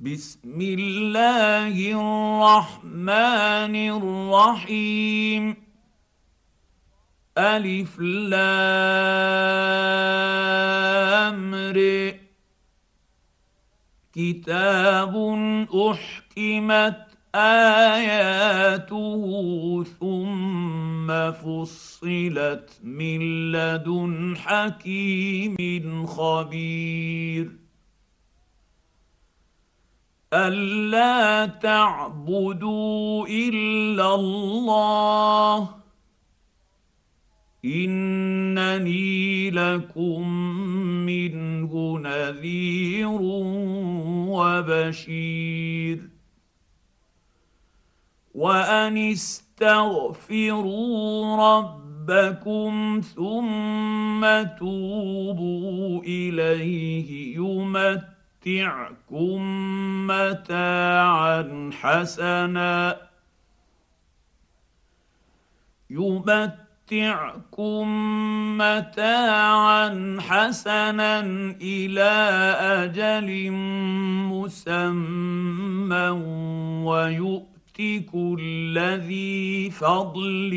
بسم الله الرحمن الرحيم. ألف لام كتاب أحكمت آياته ثم فصلت من لدن حكيم خبير. ألا تعبدوا إلا الله. إنني لكم منه نذير وبشير. وأن استغفروا ربكم ثم توبوا إليه يمت يمتعكم متاعا حسنا. يمتعكم متاعا حسنا إلى أجل مسمى ويؤت كل ذي فضل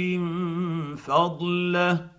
فضله.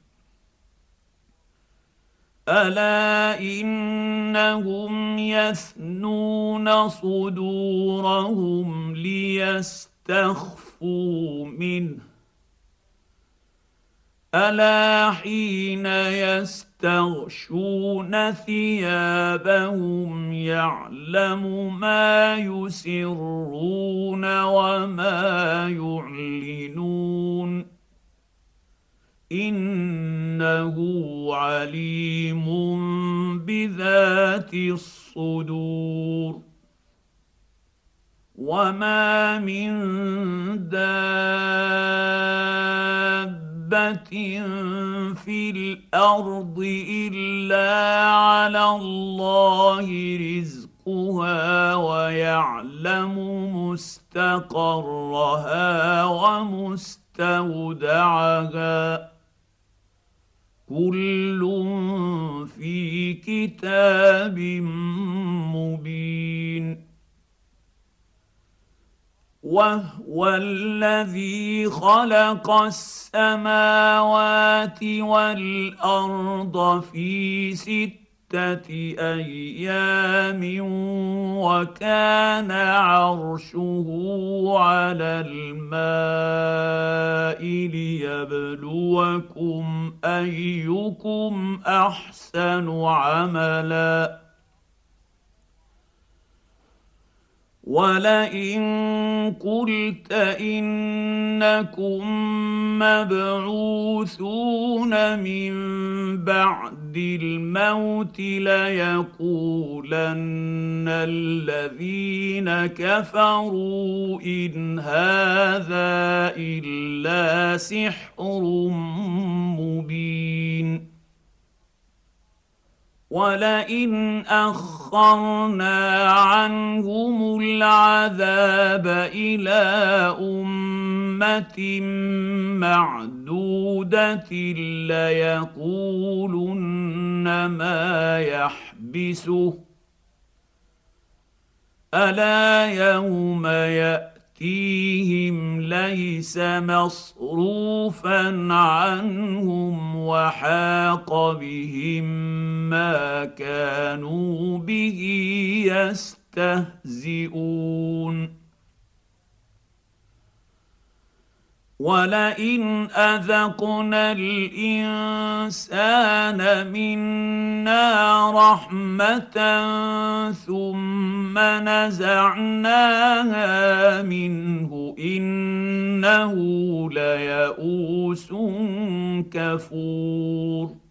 الا انهم يثنون صدورهم ليستخفوا منه الا حين يستغشون ثيابهم يعلم ما يسرون وما يعلنون إنه عليم بذات الصدور. وما من دابة في الأرض إلا على الله رزقها ويعلم مستقرها ومستودعها. كل في كتاب مبين وهو الذي خلق السماوات والارض في سته أيام وكان عرشه على الماء ليبلوكم أيكم أحسن عملا. ولئن قلت انكم مبعوثون من بعد الموت ليقولن الذين كفروا إن هذا إلا سحر مبين. ولئن اخرنا عنهم العذاب إلى امه معدودة ليقولن ما يحبسه. ألا يوم ياتي يأتيهم ليس مصروفا عنهم وحاق بهم ما كانوا به يستهزئون. ولئن اذقنا الانسان منا رحمه ثم نزعناها منه انه ليئوس كفور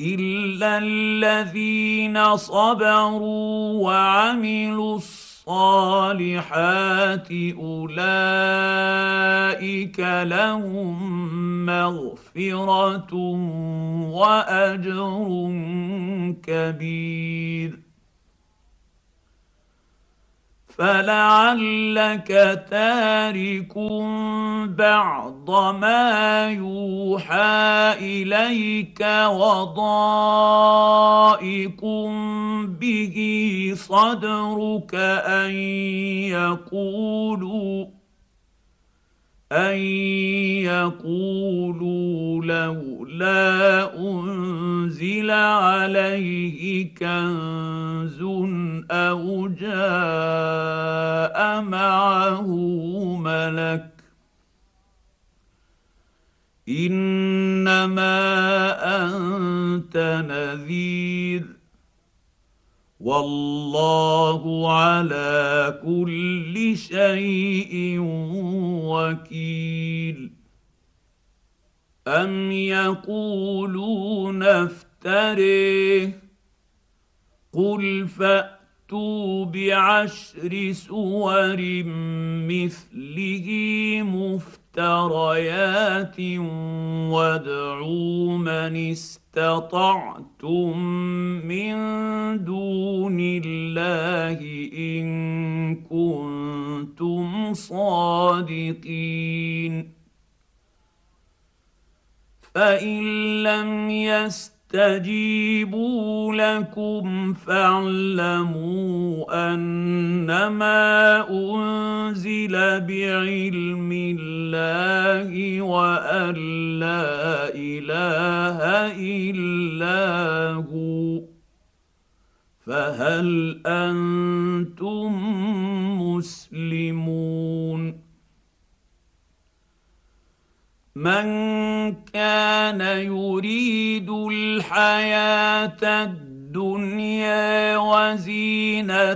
الا الذين صبروا وعملوا الصالحات اولئك لهم مغفره واجر كبير فلعلك تارك بعض ما يوحى إليك وضائق به صدرك أن يقولوا ان يقولوا لولا انزل عليه كنز أو جاء معه ملك انما انت نذير والله على كل شيء وكيل. أم يقولون افتريه؟ قل فأتوا بعشر سور مثله مفتريات وادعوا من استطعتم من دون الله إن كنتم صادقين. فإن لم يستجيبوا لكم فاعلموا أنما أنزل بعلم الله وأن لا إله إلا هو. فهل أنتم مسلمون؟ من كان يريد الحياة الدنيا وزينتها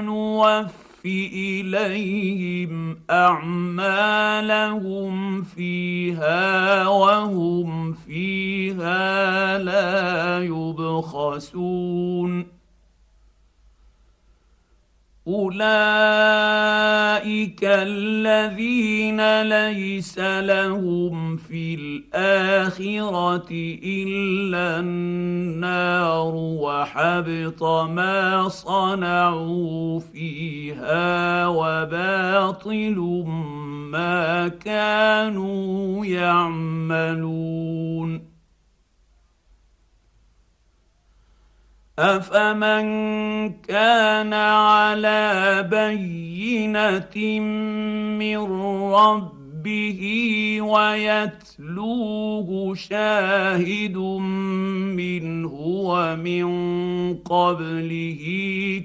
نوفي اليهم اعمالهم فيها وهم فيها لا يبخسون اولئك الذين ليس لهم في الاخره الا النار وحبط ما صنعوا فيها وباطل ما كانوا يعملون أفمن كان على بينة من ربه ويتلوه شاهد منه ومن قبله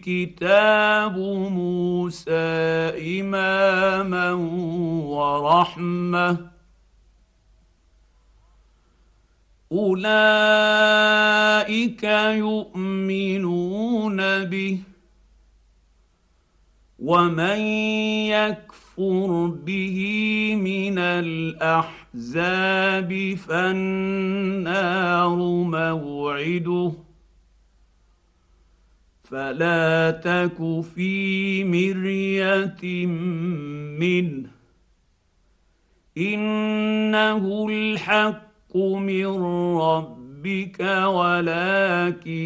كتاب موسى إماما ورحمة أولئك يؤمنون به ومن يكفر به من الأحزاب فالنار موعده فلا تك في مرية منه إنه الحق من ربك ولكن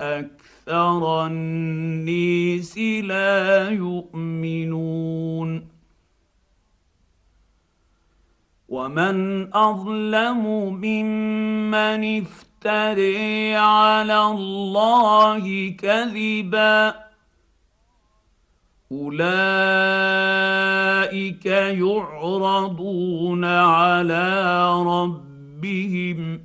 أكثر النيس لا يؤمنون. ومن أظلم ممن افتري على الله كذبا أولئك يعرضون على ربهم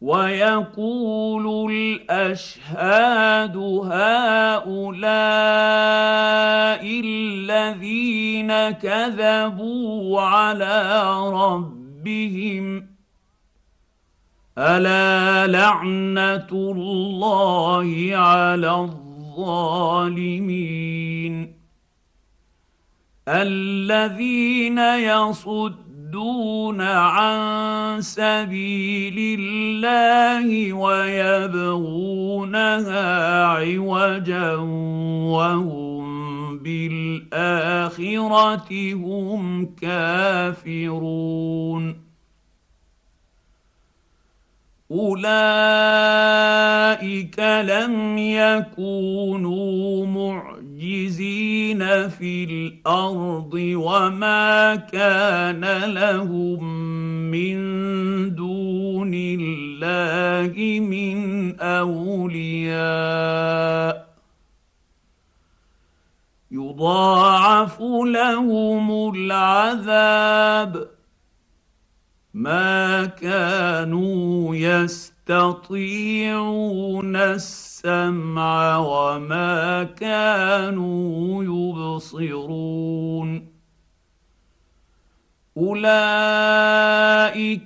ويقول الأشهاد هؤلاء الذين كذبوا على ربهم ألا لعنة الله على الظالمين الذين يصدون عن سبيل الله ويبغونها عوجا وهم بالآخرة هم كافرون أولئك لم يكونوا معجزين في الأرض وما كان لهم من دون الله من أولياء. يضاعف لهم العذاب. ما كانوا يستطيعون السمع وما كانوا يبصرون. أولئك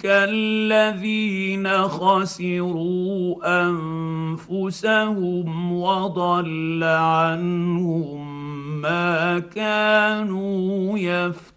الذين خسروا أنفسهم وضل عنهم ما كانوا يفترون.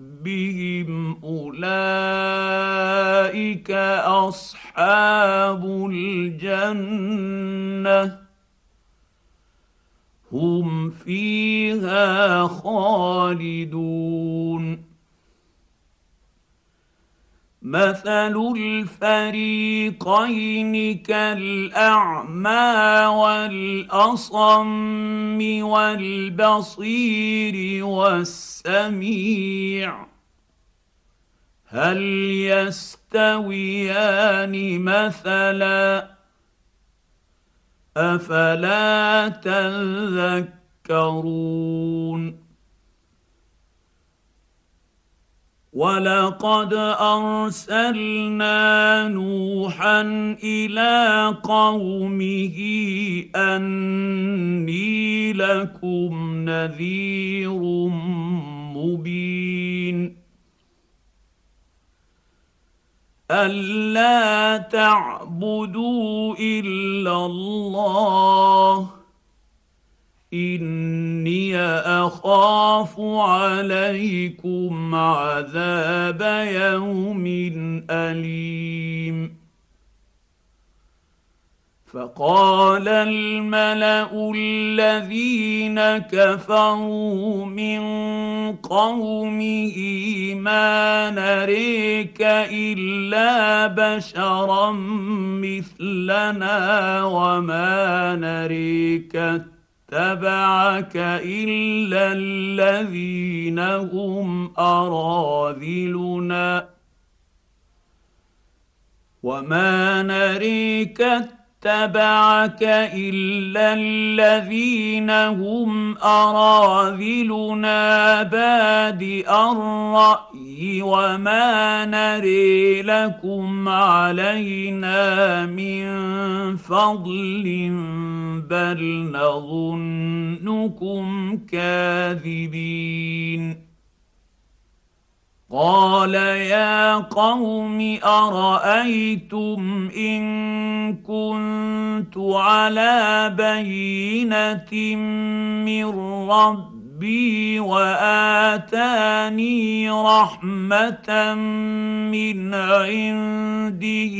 ربهم اولئك اصحاب الجنه هم فيها خالدون مثل الفريقين كالاعمى والاصم والبصير والسميع هل يستويان مثلا؟ أفلا تذكرون؟ ولقد ارسلنا نوحا إلى قومه اني لكم نذير مبين ألا تعبدوا إلا الله. إني أخاف عليكم عذاب يوم أليم. فقال الملأ الذين كفروا من قومه ما نريك إلا بشرا مثلنا وما نريك اتبعك إلا الذين هم أراذلنا وما نريك اتبعك إلا الذين هم أراذلنا بادئ الرأي وما نري لكم علينا من فضل بل نظنكم كاذبين قال يا قوم أرأيتم إن كنت على بينة من ربي ربي واتاني رحمه من عنده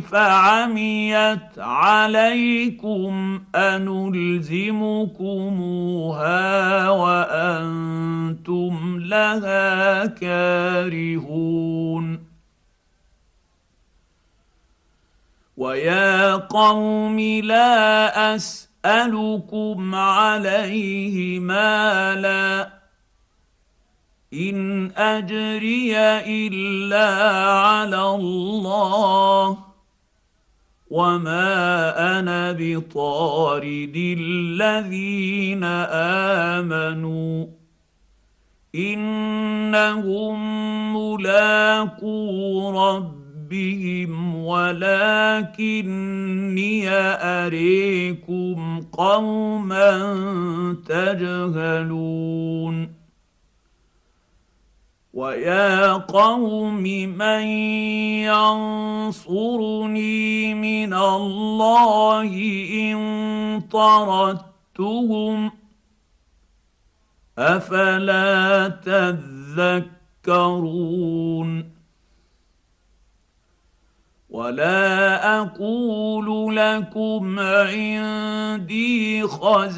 فعميت عليكم انلزمكموها وأنتم لها كارهون ويا قوم لا اسالكم عليه مالا إن أجري إلا على الله وما أنا بطارد الذين آمنوا إنهم ملاقو ربهم ولكني اريكم قوما تجهلون ويا قوم من ينصرني من الله ان طردتهم افلا تذكرون ولا أقول لكم عندي خزائن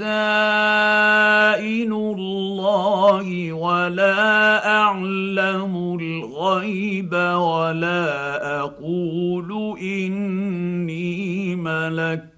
الله ولا أعلم الغيب ولا أقول إني ملك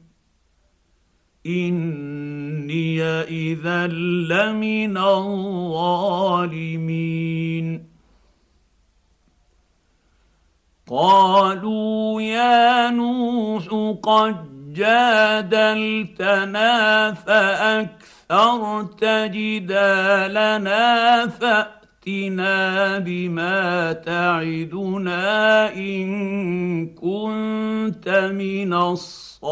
إني اذا لمن الظالمين. قالوا يا نوح قد جادلتنا فأكثرت جدالنا فأتنا بما تعدنا إن كنت من الصادقين.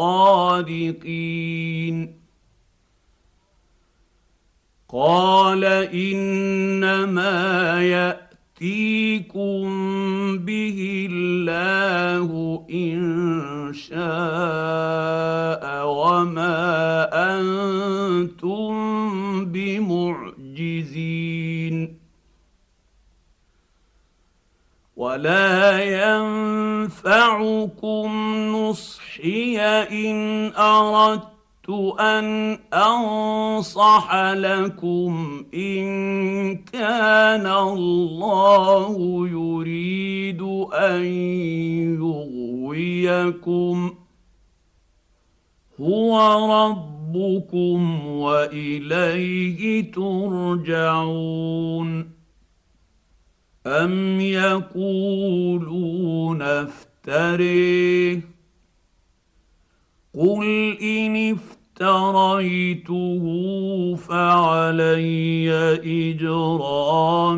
قال إنما يأتيكم به الله إن شاء وما أنتم بمعجزين. ولا ينفعكم نصحي ان اردت ان انصح لكم ان كان الله يريد ان يغويكم هو ربكم واليه ترجعون ام يقولون افتريه قل ان افتريته فعلي اجرامي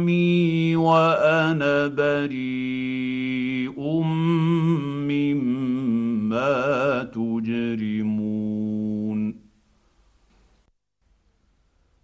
وأنا بريء مما تجرمون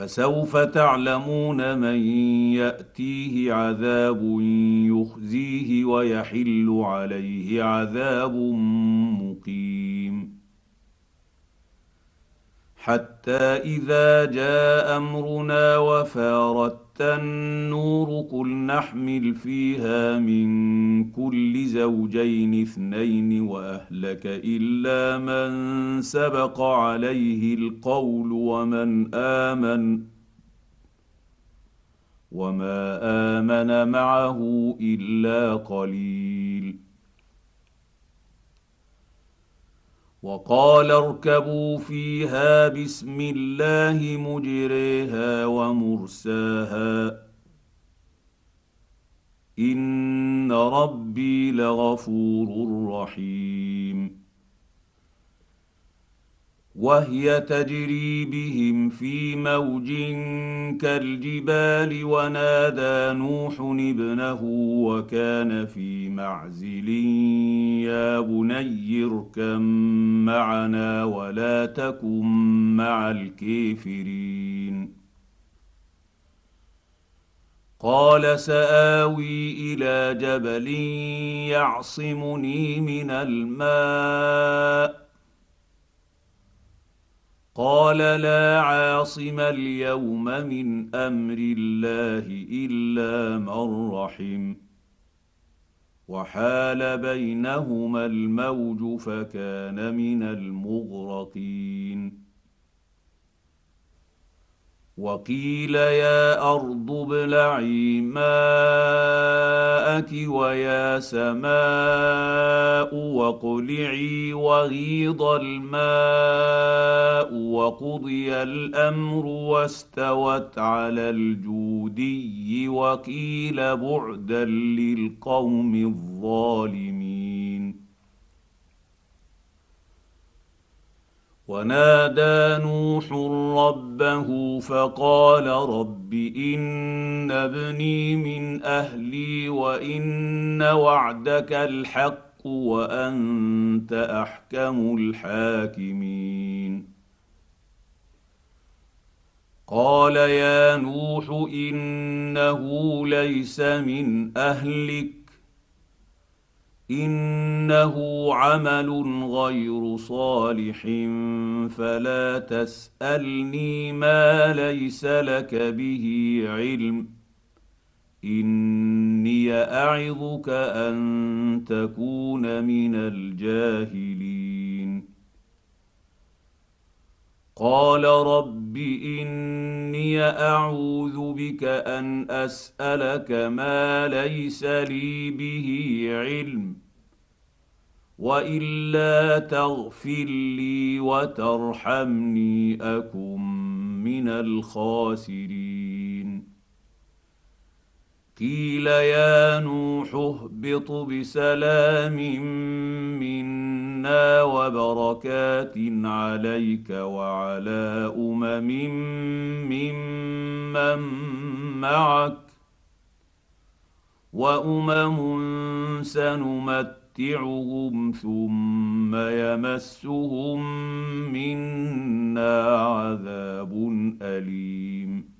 فسوف تعلمون من يأتيه عذاب يخزيه ويحل عليه عذاب مقيم. حتى إذا جاء أمرنا وفارت النور قل نحمل فيها من كل زوجين اثنين وأهلك إلا من سبق عليه القول ومن آمن وما آمن معه إلا قليل وقال اركبوا فيها بسم الله مجريها ومرساها. إن ربي لغفور رحيم. وهي تجري بهم في موج كالجبال ونادى نوح ابنه وكان في معزل يا بني اركم معنا ولا تكن مع الكافرين. قال سآوي إلى جبل يعصمني من الماء قال لا عاصم اليوم من أمر الله إلا من رحم. وحال بينهما الموج فكان من المغرقين. وقيل يا ارض ابلعي ماءك ويا سماء واقلعي وغيض الماء وقضي الامر واستوت على الجودي وقيل بعدا للقوم الظالمين ونادى نوح ربه فقال رب إن ابني من أهلي وإن وعدك الحق وأنت أحكم الحاكمين. قال يا نوح إنه ليس من أهلك إنه عمل غير صالح فلا تسألني ما ليس لك به علم. إني أعظك أن تكون من الجاهلين. قال رب إني أعوذ بك أن أسألك ما ليس لي به علم وإلا تغفر لي وترحمني أكن من الخاسرين. قيل يا نوح اهبط بسلام منا وبركات عليك وعلى أمم ممن معك وأمم سنمت نمتعهم ثم يمسهم منا عذاب أليم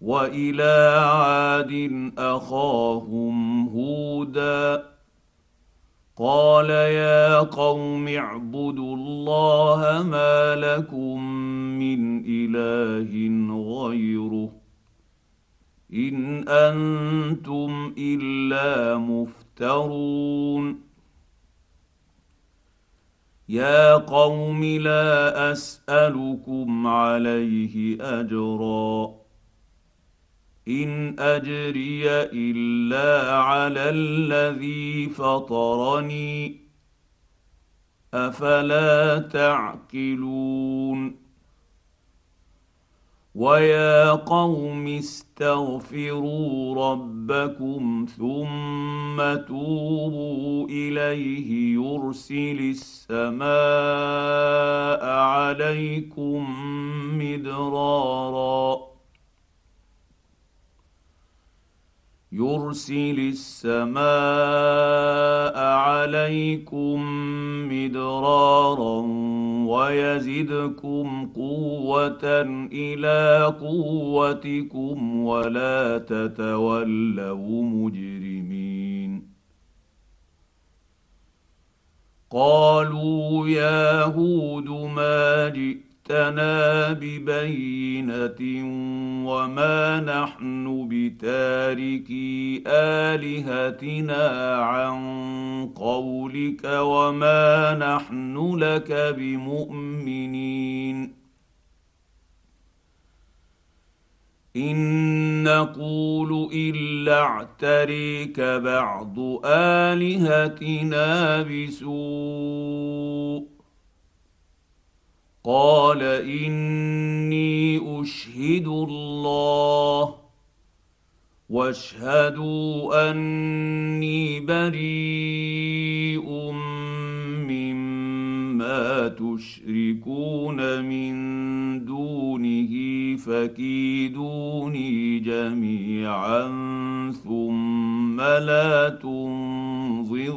وإلى عاد أخاهم هودا. قال يا قوم اعبدوا الله ما لكم من إله غيره. إن أنتم إلا مفترون. يا قوم لا أسألكم عليه أجرا. إن أجري إلا على الذي فطرني. أفلا تعقلون. ويا قوم استغفروا ربكم ثم توبوا إليه يرسل السماء عليكم مدرارا. يرسل السماء عليكم مدرارا ويزدكم قوة إلى قوتكم ولا تتولوا مجرمين. قالوا يا هود ما جئت جئتنا ببينه وما نحن بتاركي الهتنا عن قولك وما نحن لك بمؤمنين ان نقول الا اعتريك بعض الهتنا بسوء قال إني أشهد الله واشهدوا أني بريء مما تشركون من دونه فكيدوني جميعا ثم لا تنظرون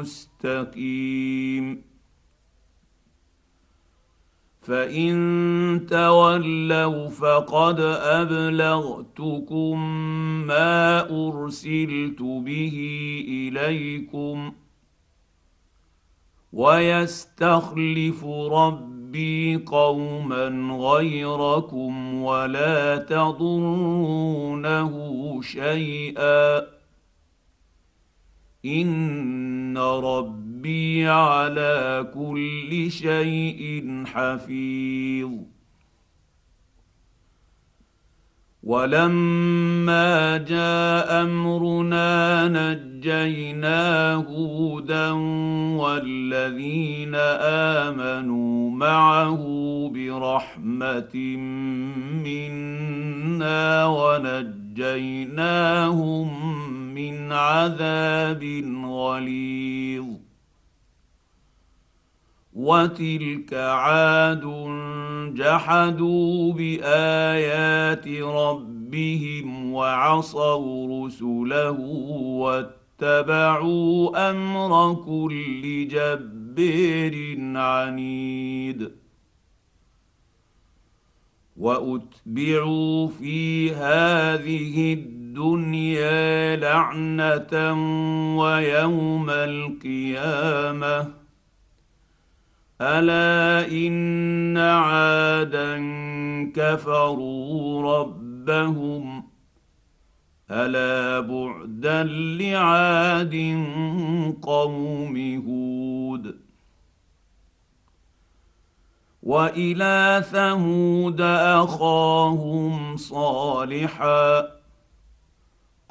مستقيم. فإن تولوا فقد أبلغتكم ما أرسلت به إليكم ويستخلف ربي قوما غيركم ولا تضرونه شيئا. ان ربي على كل شيء حفيظ. ولما جاء امرنا نجينا هودا والذين امنوا معه برحمه منا ونجيناهم من عذاب غليظ. وتلك عاد جحدوا بآيات ربهم وعصوا رسله واتبعوا أمر كل جبير عنيد. وأتبعوا في هذه الدنيا الدنيا لعنة ويوم القيامة. ألا إن عادا كفروا ربهم. ألا بعدا لعاد قوم هود. وإلى ثمود أخاهم صالحا.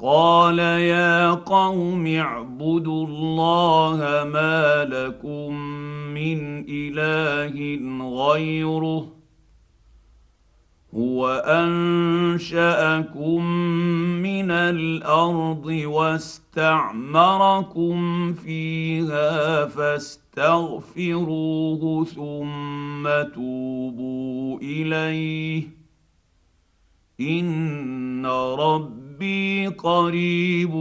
قال يا قوم اعبدوا الله ما لكم من إله غيره هو أنشأكم من الأرض واستعمركم فيها فاستغفروه ثم توبوا إليه إن رب ربي قريب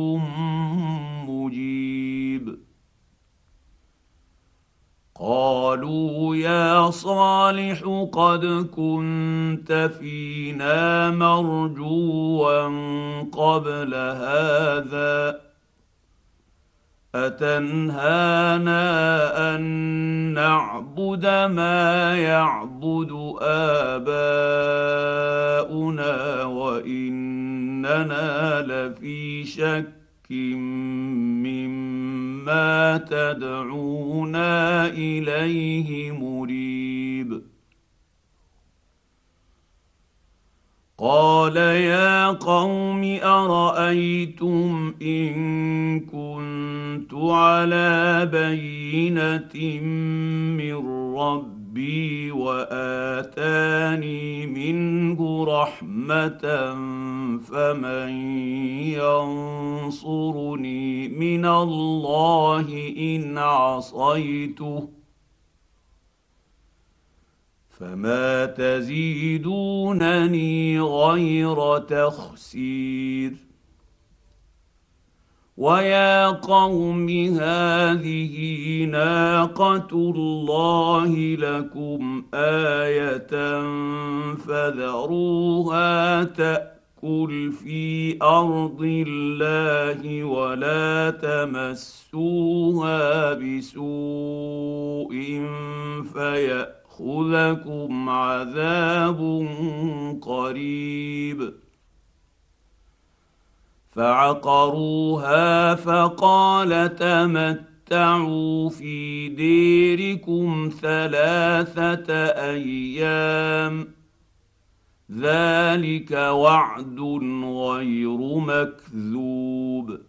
مجيب. قالوا يا صالح قد كنت فينا مرجوا قبل هذا. أتنهانا أن نعبد ما يعبد آباؤنا واننا لفي شك مما تدعونا إليه مريب. قال يا قوم أرأيتم إن كنت على بينة من ربي واتاني منه رحمه فمن ينصرني من الله ان عصيته فما تزيدونني غير تخسير ويا قوم هذه ناقه الله لكم إيه فذروها تاكل في ارض الله ولا تمسوها بسوء فيأتي ياخذكم عذاب قريب فعقروها فقال تمتعوا في ديركم ثلاثة أيام. ذلك وعد غير مكذوب.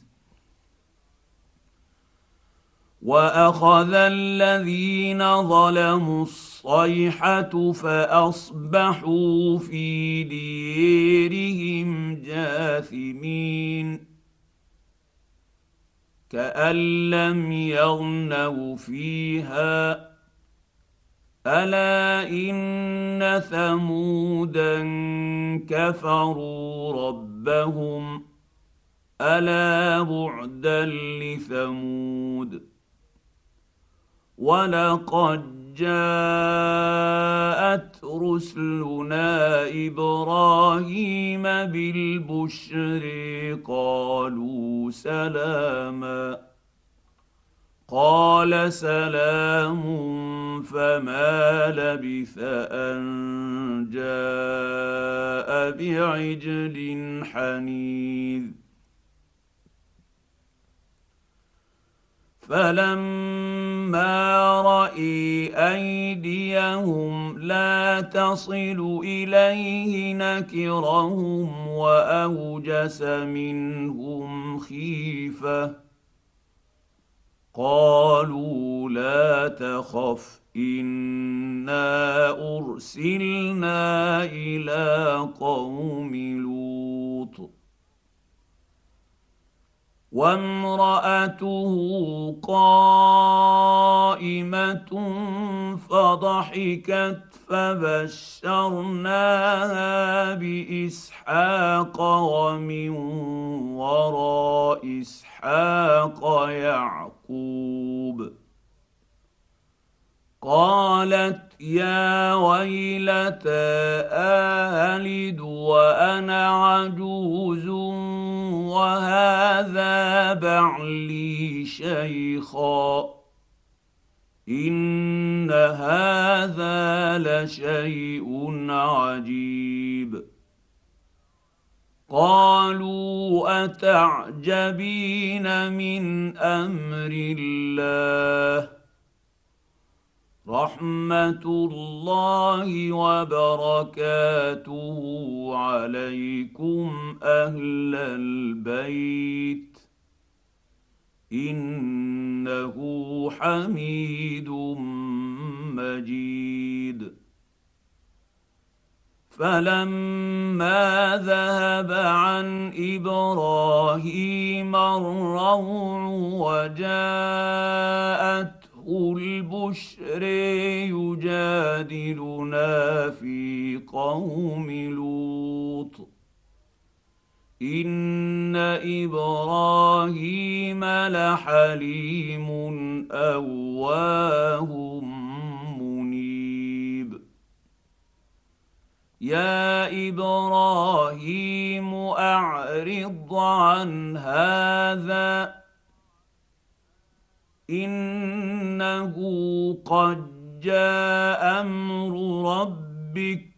واخذ الذين ظلموا الصيحه فاصبحوا في ديرهم جاثمين كان لم يغنوا فيها الا ان ثمودا كفروا ربهم الا بعدا لثمود ولقد جاءت رسلنا إبراهيم بالبشر قالوا سلاما قال سلام فما لبث ان جاء بعجل حنيذ فلما راي ايديهم لا تصل اليه نكرهم واوجس منهم خيفه قالوا لا تخف انا ارسلنا إلى قوم لوط وامرأته قائمة فضحكت فبشرناها بإسحاق ومن وراء إسحاق يعقوب. قالت يا ويلتى ألد وأنا عجوز وهذا بعلي شيخا. إن هذا لشيء عجيب. قالوا أتعجبين من أمر الله؟ رحمة الله وبركاته عليكم أهل البيت. إنه حميد مجيد. فلما ذهب عن إبراهيم الروع وجاءت البشر يجادلنا في قوم لوط. إن إبراهيم لحليم أواه منيب. يا إبراهيم أعرض عن هذا إنه قد جاء أمر ربك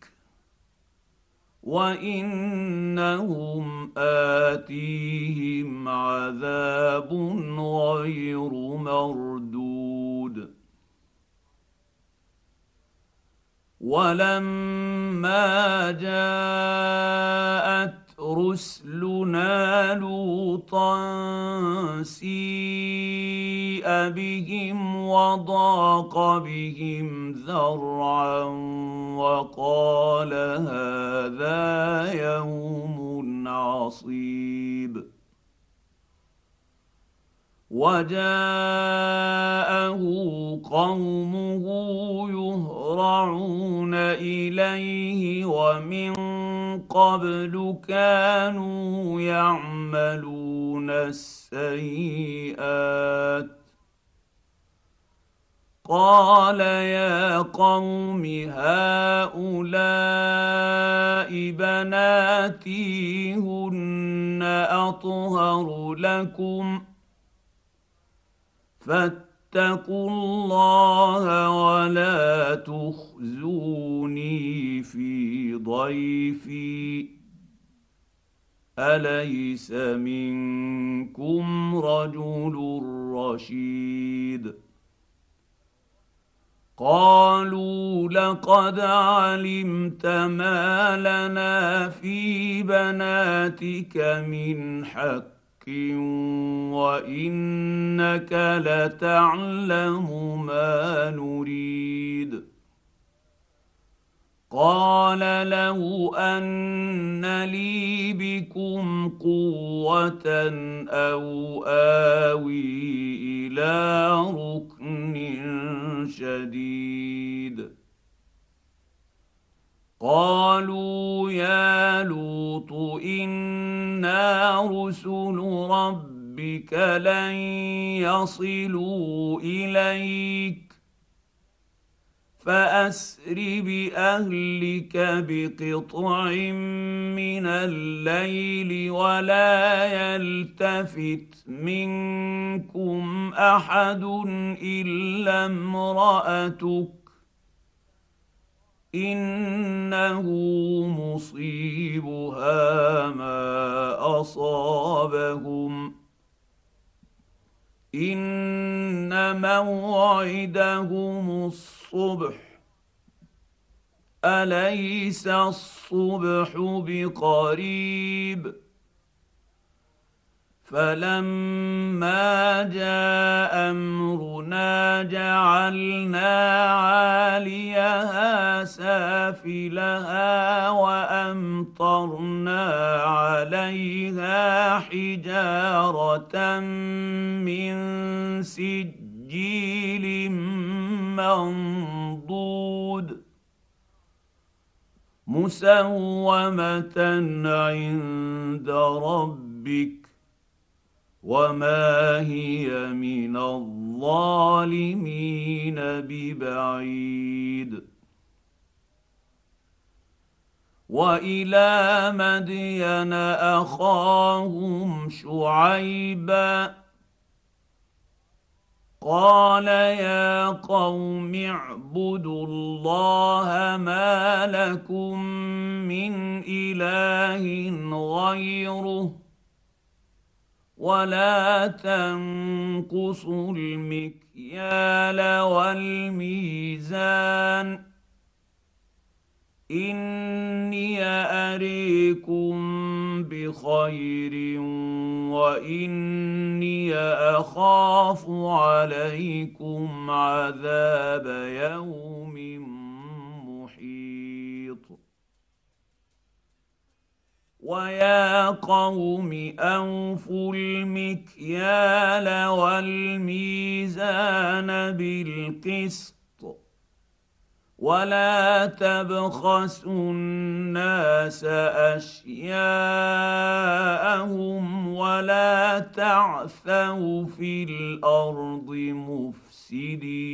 وإنهم آتيهم عذاب غير مردود. ولما جاءت رسلنا لوطا بهم وضاق بهم ذرعا وقال هذا يوم عصيب وجاءه قومه يهرعون اليه ومن قبل كانوا يعملون السيئات قال يا قوم هؤلاء بناتي هن اطهر لكم ۖ فاتقوا الله ولا تخزوني في ضيفي اليس منكم رجل رشيد قالوا لقد علمت ما لنا في بناتك من حق وإنك لتعلم ما نريد. قال له أن لي بكم قوة أو آوي إلى ركن شديد. قالوا يا لوط إنا رسل ربك لن يصلوا إليك فأسر بأهلك بقطع من الليل ولا يلتفت منكم أحد إلا امرأتك إنه مصيبها ما أصابهم إن موعدهم الصبح. أليس الصبح بقريب؟ فلما جاء امرنا جعلنا عاليها سافلها وامطرنا عليها حجاره من سجيل منضود مسومه عند ربك وما هي من الظالمين ببعيد والى مدين اخاهم شعيبا قال يا قوم اعبدوا الله ما لكم من اله غيره ولا تنقصوا المكيال والميزان اني اريكم بخير واني اخاف عليكم عذاب يوم ويا قوم اوفوا المكيال والميزان بالقسط ولا تبخسوا الناس أشياءهم ولا تعثوا في الأرض مفسدين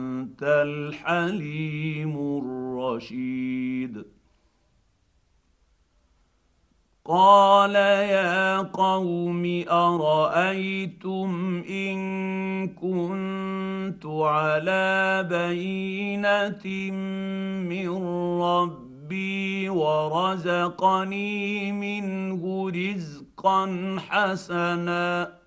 الحليم الرشيد. قال يا قوم أرأيتم إن كنت على بينة من ربي ورزقني منه رزقا حسنا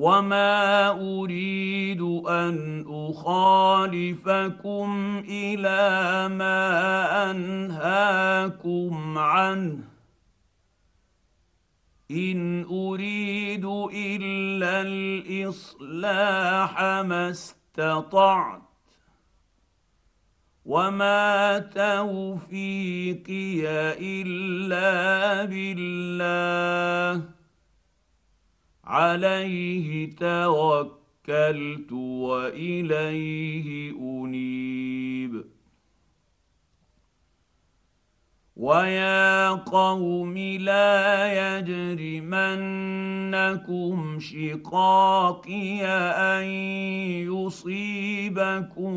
وما اريد ان اخالفكم إلى ما انهاكم عنه ان اريد الا الاصلاح ما استطعت وما توفيقي الا بالله عليه توكلت وإليه أنيب. ويا قوم لا يجرمنكم شقاقي ان يصيبكم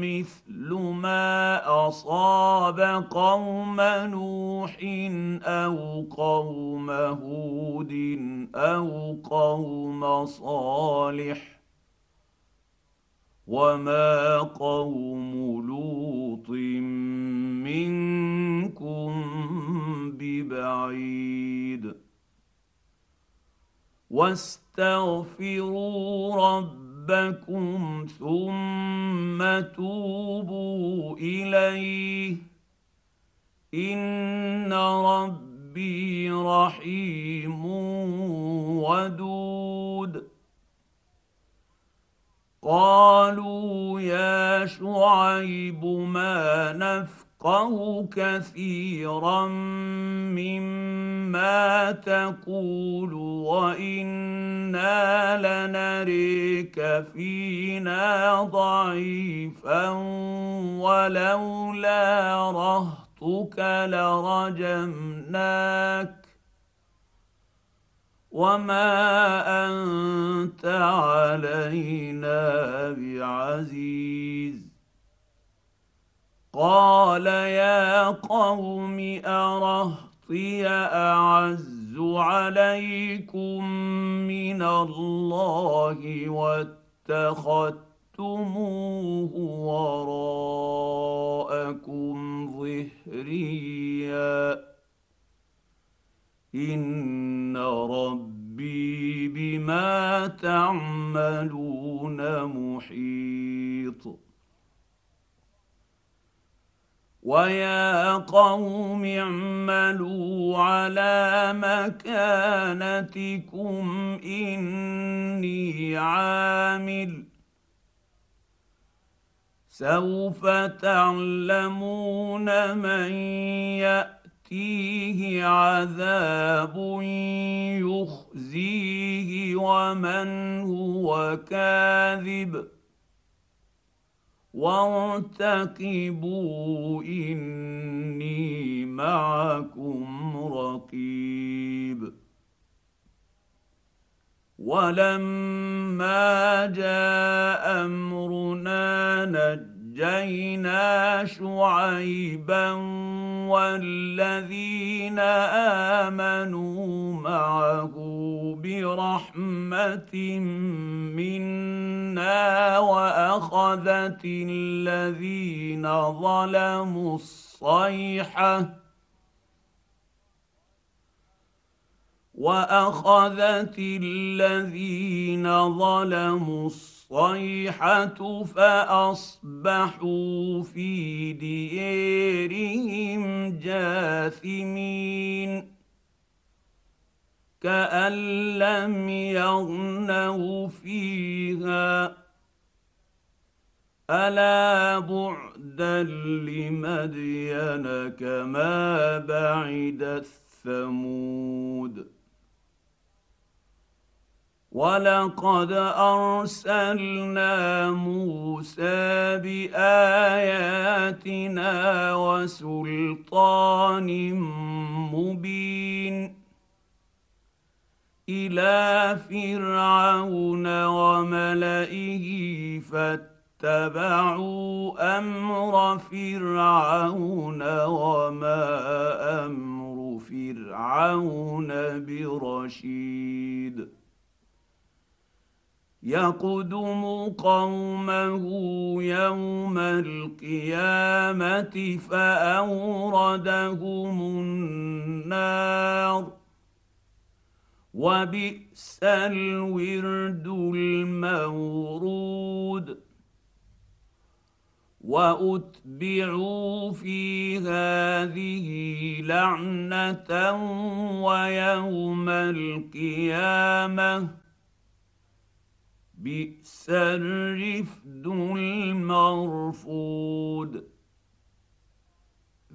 مثل ما اصاب قوم نوح أو قوم هود أو قوم صالح وما قوم لوط منكم ببعيد واستغفروا ربكم ثم توبوا اليه ان ربي رحيم ودود قالوا يا شعيب ما نفقه كثيرا مما تقول وإنا لنريك فينا ضعيفا ولولا رهطك لرجمناك وما انت علينا بعزيز قال يا قوم ارهطي اعز عليكم من الله واتخذتموه وراءكم ظهريا ان ربي بما تعملون محيط. ويا قوم اعملوا على مكانتكم اني عامل. سوف تعلمون من يأتي ياتيه عذاب يخزيه ومن هو كاذب وارتقبوا اني معكم رقيب ولما جاء امرنا نجد نجينا شعيبا والذين آمنوا معه برحمة منا وأخذت الذين ظلموا الصيحة وأخذت الذين ظلموا الصيحة فأصبحوا في ديارهم جاثمين كأن لم يغنوا فيها ألا بعدا لمدين كما بعدت ثمود ولقد ارسلنا موسى باياتنا وسلطان مبين إلى فرعون وملئه فاتبعوا أمر فرعون وما أمر فرعون برشيد يقدم قومه يوم القيامة فأوردهم النار. وبئس الورد المورود. وأتبعوا في هذه لعنة ويوم القيامة بئس الرفد المرفود.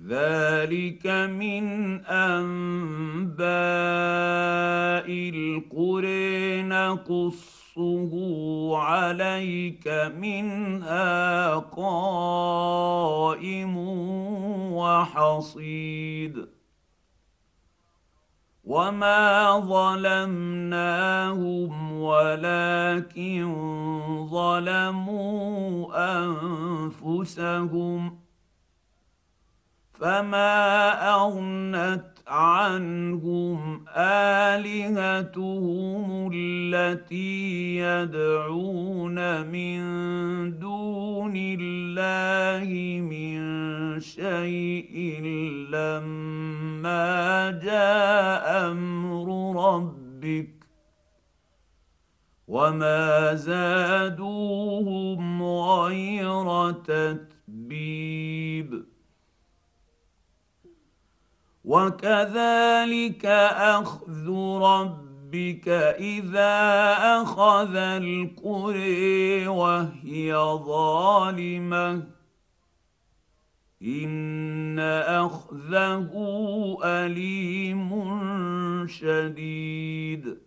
ذلك من أنباء القرى نقصه عليك منها قائم وحصيد. وما ظلمناهم ولكن ظلموا انفسهم فما اغنت عنهم آلهتهم التي يدعون من دون الله من شيء لما جاء أمر ربك وما زادوهم غير تتبيب. وكذلك اخذ ربك اذا اخذ القرى وهي ظالمه ان اخذه اليم شديد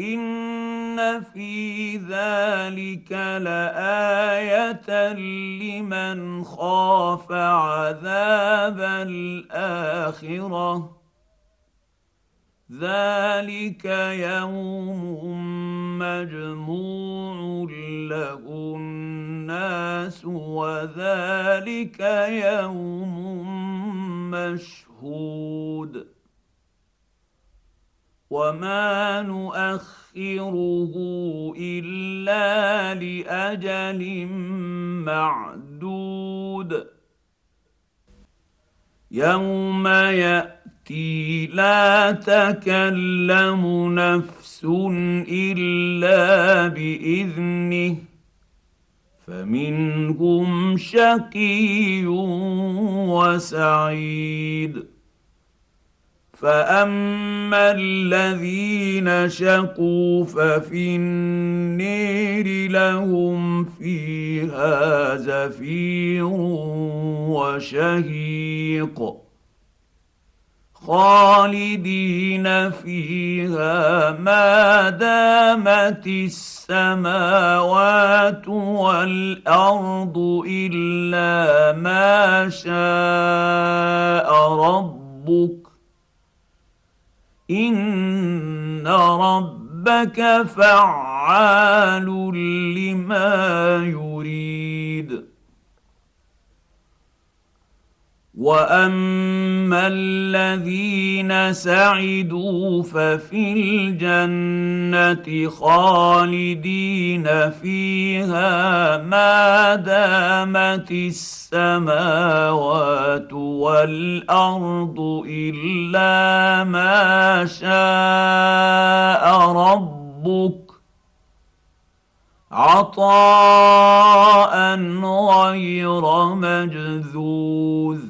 ان في ذلك لايه لمن خاف عذاب الاخره ذلك يوم مجموع له الناس وذلك يوم مشهود وما نؤخره الا لاجل معدود يوم ياتي لا تكلم نفس الا باذنه فمنهم شقي وسعيد فاما الذين شقوا ففي النير لهم فيها زفير وشهيق خالدين فيها ما دامت السماوات والارض الا ما شاء ربك ان ربك فعال لما يريد واما الذين سعدوا ففي الجنه خالدين فيها ما دامت السماوات والارض الا ما شاء ربك عطاء غير مجذوذ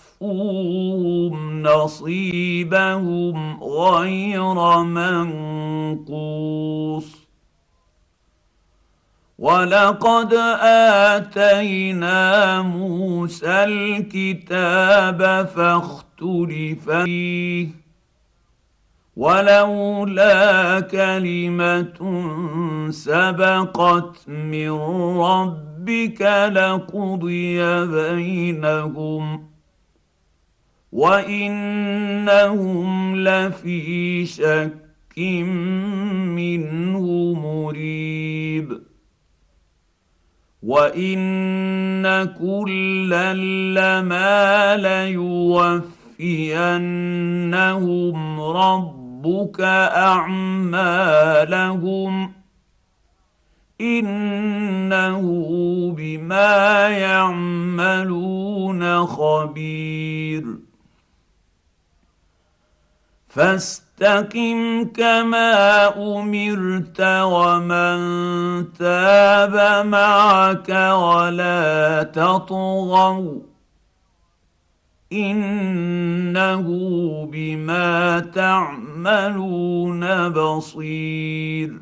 لموفوهم نصيبهم غير منقوص ولقد اتينا موسى الكتاب فاختلف فيه ولولا كلمه سبقت من رب ربك لقضي بينهم وانهم لفي شك منه مريب وان كلا لما ليوفينهم ربك اعمالهم انه بما يعملون خبير فاستقم كما أمرت ومن تاب معك ولا تطغوا إنه بما تعملون بصير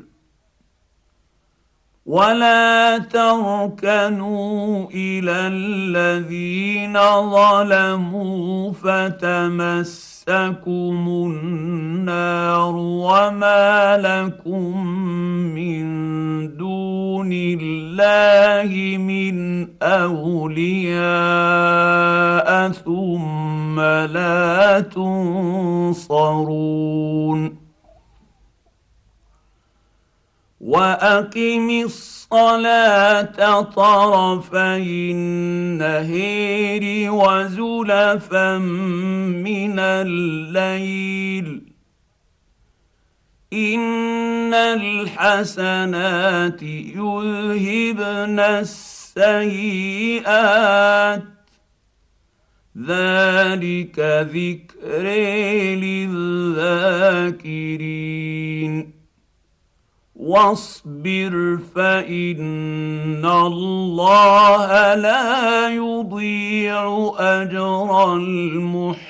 ولا تركنوا إلى الذين ظلموا فتمسكم النار وما لكم من دون الله من أولياء ثم لا تنصرون واقم الصلاه طرفي النهير وزلفا من الليل ان الحسنات يذهبن السيئات ذلك ذكر للذاكرين واصبر فإن الله لا يضيع أجر المحسنين.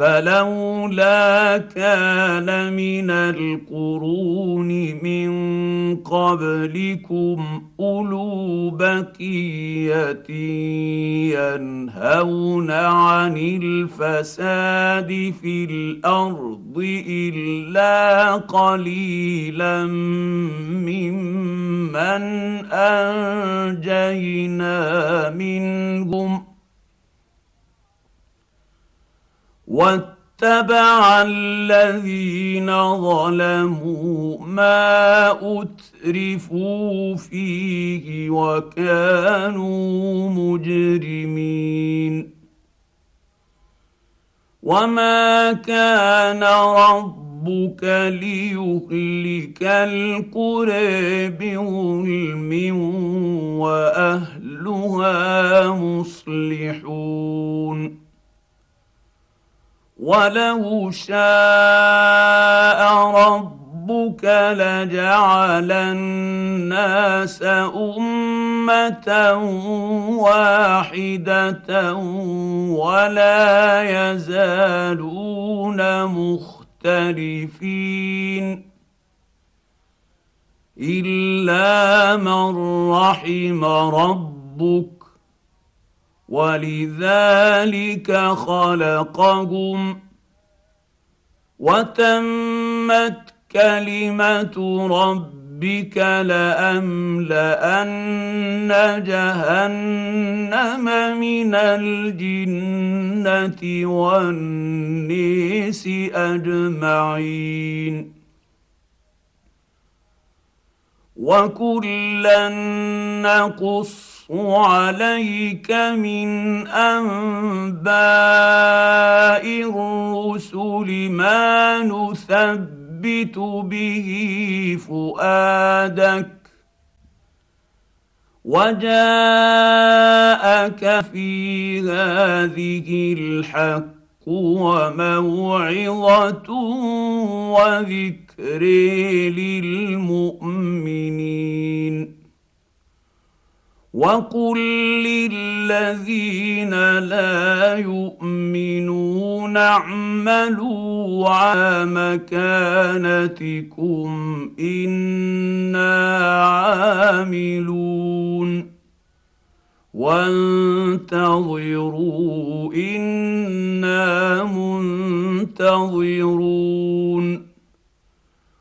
فلولا كان من القرون من قبلكم أولو بكيه ينهون عن الفساد في الأرض إلا قليلا ممن أنجينا منهم واتبع الذين ظلموا ما أترفوا فيه وكانوا مجرمين. وما كان ربك ليهلك القرى بظلم وأهلها مصلحون. ولو شاء ربك لجعل الناس امه واحدة ولا يزالون مختلفين الا من رحم ربك ولذلك خلقهم وتمت كلمة ربك لأملأن جهنم من الجنة والنيس أجمعين. وكلا نقص عليك من انباء الرسل ما نثبت به فؤادك وجاءك في هذه الحق وموعظه وذكر للمؤمنين وقل للذين لا يؤمنون اعملوا على مكانتكم أنا عاملون وانتظروا أنا منتظرون